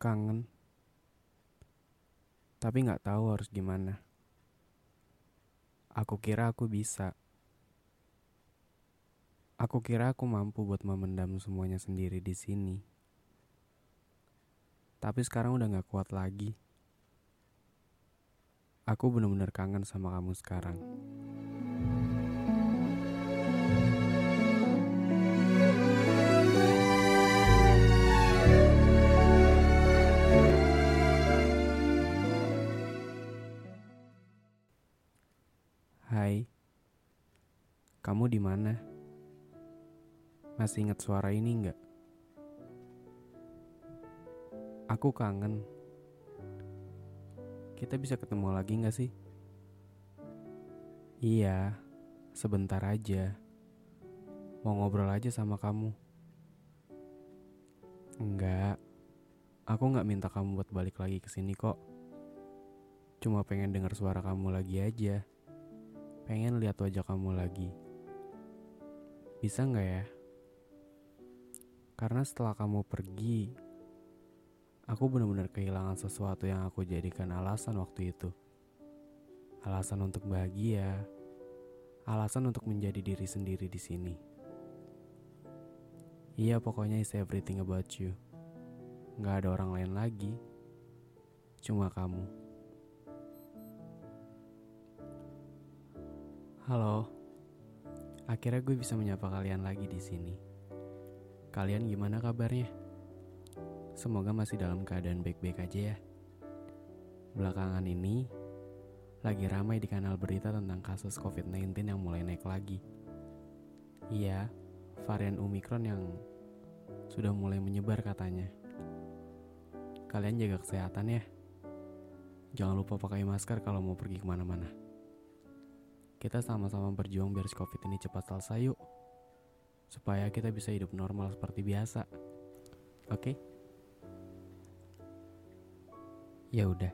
kangen. Tapi nggak tahu harus gimana. Aku kira aku bisa. Aku kira aku mampu buat memendam semuanya sendiri di sini. Tapi sekarang udah nggak kuat lagi. Aku bener-bener kangen sama kamu sekarang kamu di mana? Masih ingat suara ini nggak? Aku kangen. Kita bisa ketemu lagi nggak sih? Iya, sebentar aja. Mau ngobrol aja sama kamu. Enggak, aku nggak minta kamu buat balik lagi ke sini kok. Cuma pengen dengar suara kamu lagi aja. Pengen lihat wajah kamu lagi. Bisa nggak ya? Karena setelah kamu pergi, aku benar-benar kehilangan sesuatu yang aku jadikan alasan waktu itu. Alasan untuk bahagia, alasan untuk menjadi diri sendiri di sini. Iya, pokoknya is everything about you. Nggak ada orang lain lagi, cuma kamu. Halo, akhirnya gue bisa menyapa kalian lagi di sini. Kalian gimana kabarnya? Semoga masih dalam keadaan baik-baik aja ya. Belakangan ini, lagi ramai di kanal berita tentang kasus COVID-19 yang mulai naik lagi. Iya, varian Omicron yang sudah mulai menyebar katanya. Kalian jaga kesehatan ya. Jangan lupa pakai masker kalau mau pergi ke mana-mana. Kita sama-sama berjuang biar si COVID ini cepat selesai yuk. Supaya kita bisa hidup normal seperti biasa. Oke? Ya udah.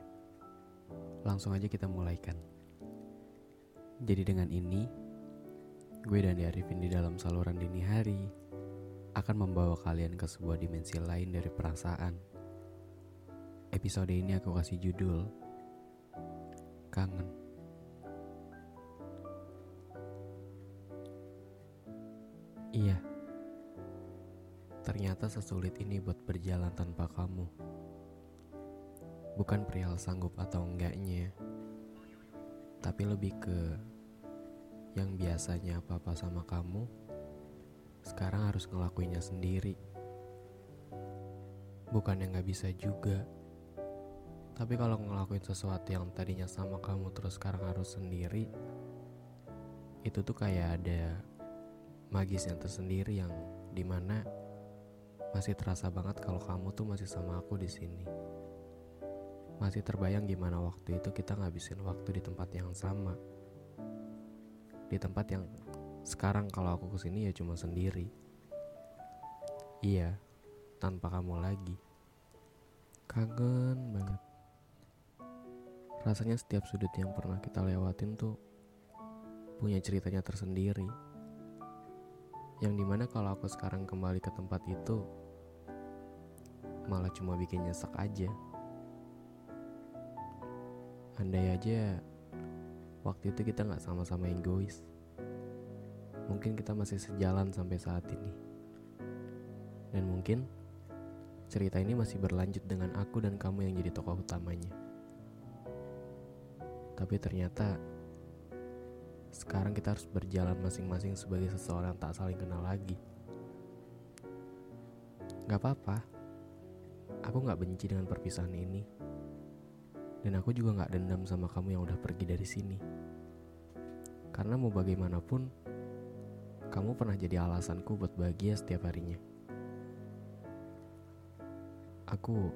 Langsung aja kita mulaikan. Jadi dengan ini, gue dan Arifin di dalam saluran dini hari akan membawa kalian ke sebuah dimensi lain dari perasaan. Episode ini aku kasih judul Kangen. Iya. Ternyata sesulit ini buat berjalan tanpa kamu. Bukan perihal sanggup atau enggaknya. Tapi lebih ke yang biasanya apa-apa sama kamu sekarang harus ngelakuinnya sendiri. Bukan yang gak bisa juga. Tapi kalau ngelakuin sesuatu yang tadinya sama kamu terus sekarang harus sendiri, itu tuh kayak ada magis yang tersendiri yang di mana masih terasa banget kalau kamu tuh masih sama aku di sini. Masih terbayang gimana waktu itu kita ngabisin waktu di tempat yang sama. Di tempat yang sekarang kalau aku ke sini ya cuma sendiri. Iya, tanpa kamu lagi. Kangen banget. Rasanya setiap sudut yang pernah kita lewatin tuh punya ceritanya tersendiri yang di mana kalau aku sekarang kembali ke tempat itu malah cuma bikin nyesek aja. Andai aja waktu itu kita nggak sama-sama egois. Mungkin kita masih sejalan sampai saat ini. Dan mungkin cerita ini masih berlanjut dengan aku dan kamu yang jadi tokoh utamanya. Tapi ternyata sekarang kita harus berjalan masing-masing sebagai seseorang tak saling kenal lagi. Gak apa-apa, aku gak benci dengan perpisahan ini. Dan aku juga gak dendam sama kamu yang udah pergi dari sini. Karena mau bagaimanapun, kamu pernah jadi alasanku buat bahagia setiap harinya. Aku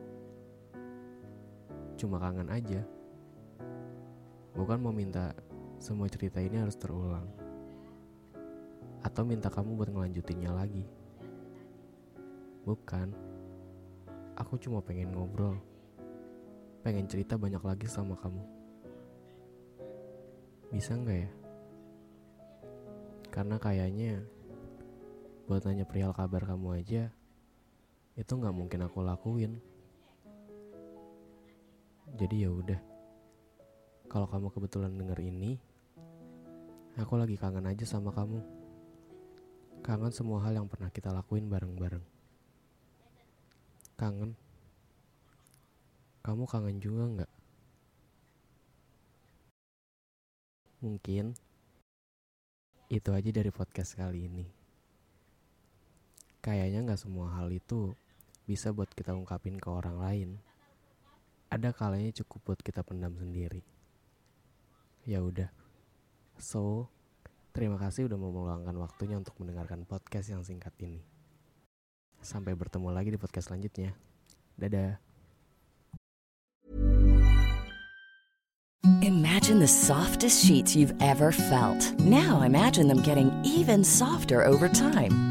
cuma kangen aja. Bukan mau minta semua cerita ini harus terulang. Atau minta kamu buat ngelanjutinnya lagi. Bukan. Aku cuma pengen ngobrol. Pengen cerita banyak lagi sama kamu. Bisa nggak ya? Karena kayaknya buat nanya perihal kabar kamu aja itu nggak mungkin aku lakuin. Jadi ya udah. Kalau kamu kebetulan denger ini, aku lagi kangen aja sama kamu. Kangen semua hal yang pernah kita lakuin bareng-bareng. Kangen. Kamu kangen juga nggak? Mungkin itu aja dari podcast kali ini. Kayaknya nggak semua hal itu bisa buat kita ungkapin ke orang lain. Ada kalanya cukup buat kita pendam sendiri. Ya udah. So, terima kasih udah mau meluangkan waktunya untuk mendengarkan podcast yang singkat ini. Sampai bertemu lagi di podcast selanjutnya. Dadah. Imagine the softest sheets you've ever felt. Now imagine them getting even softer over time.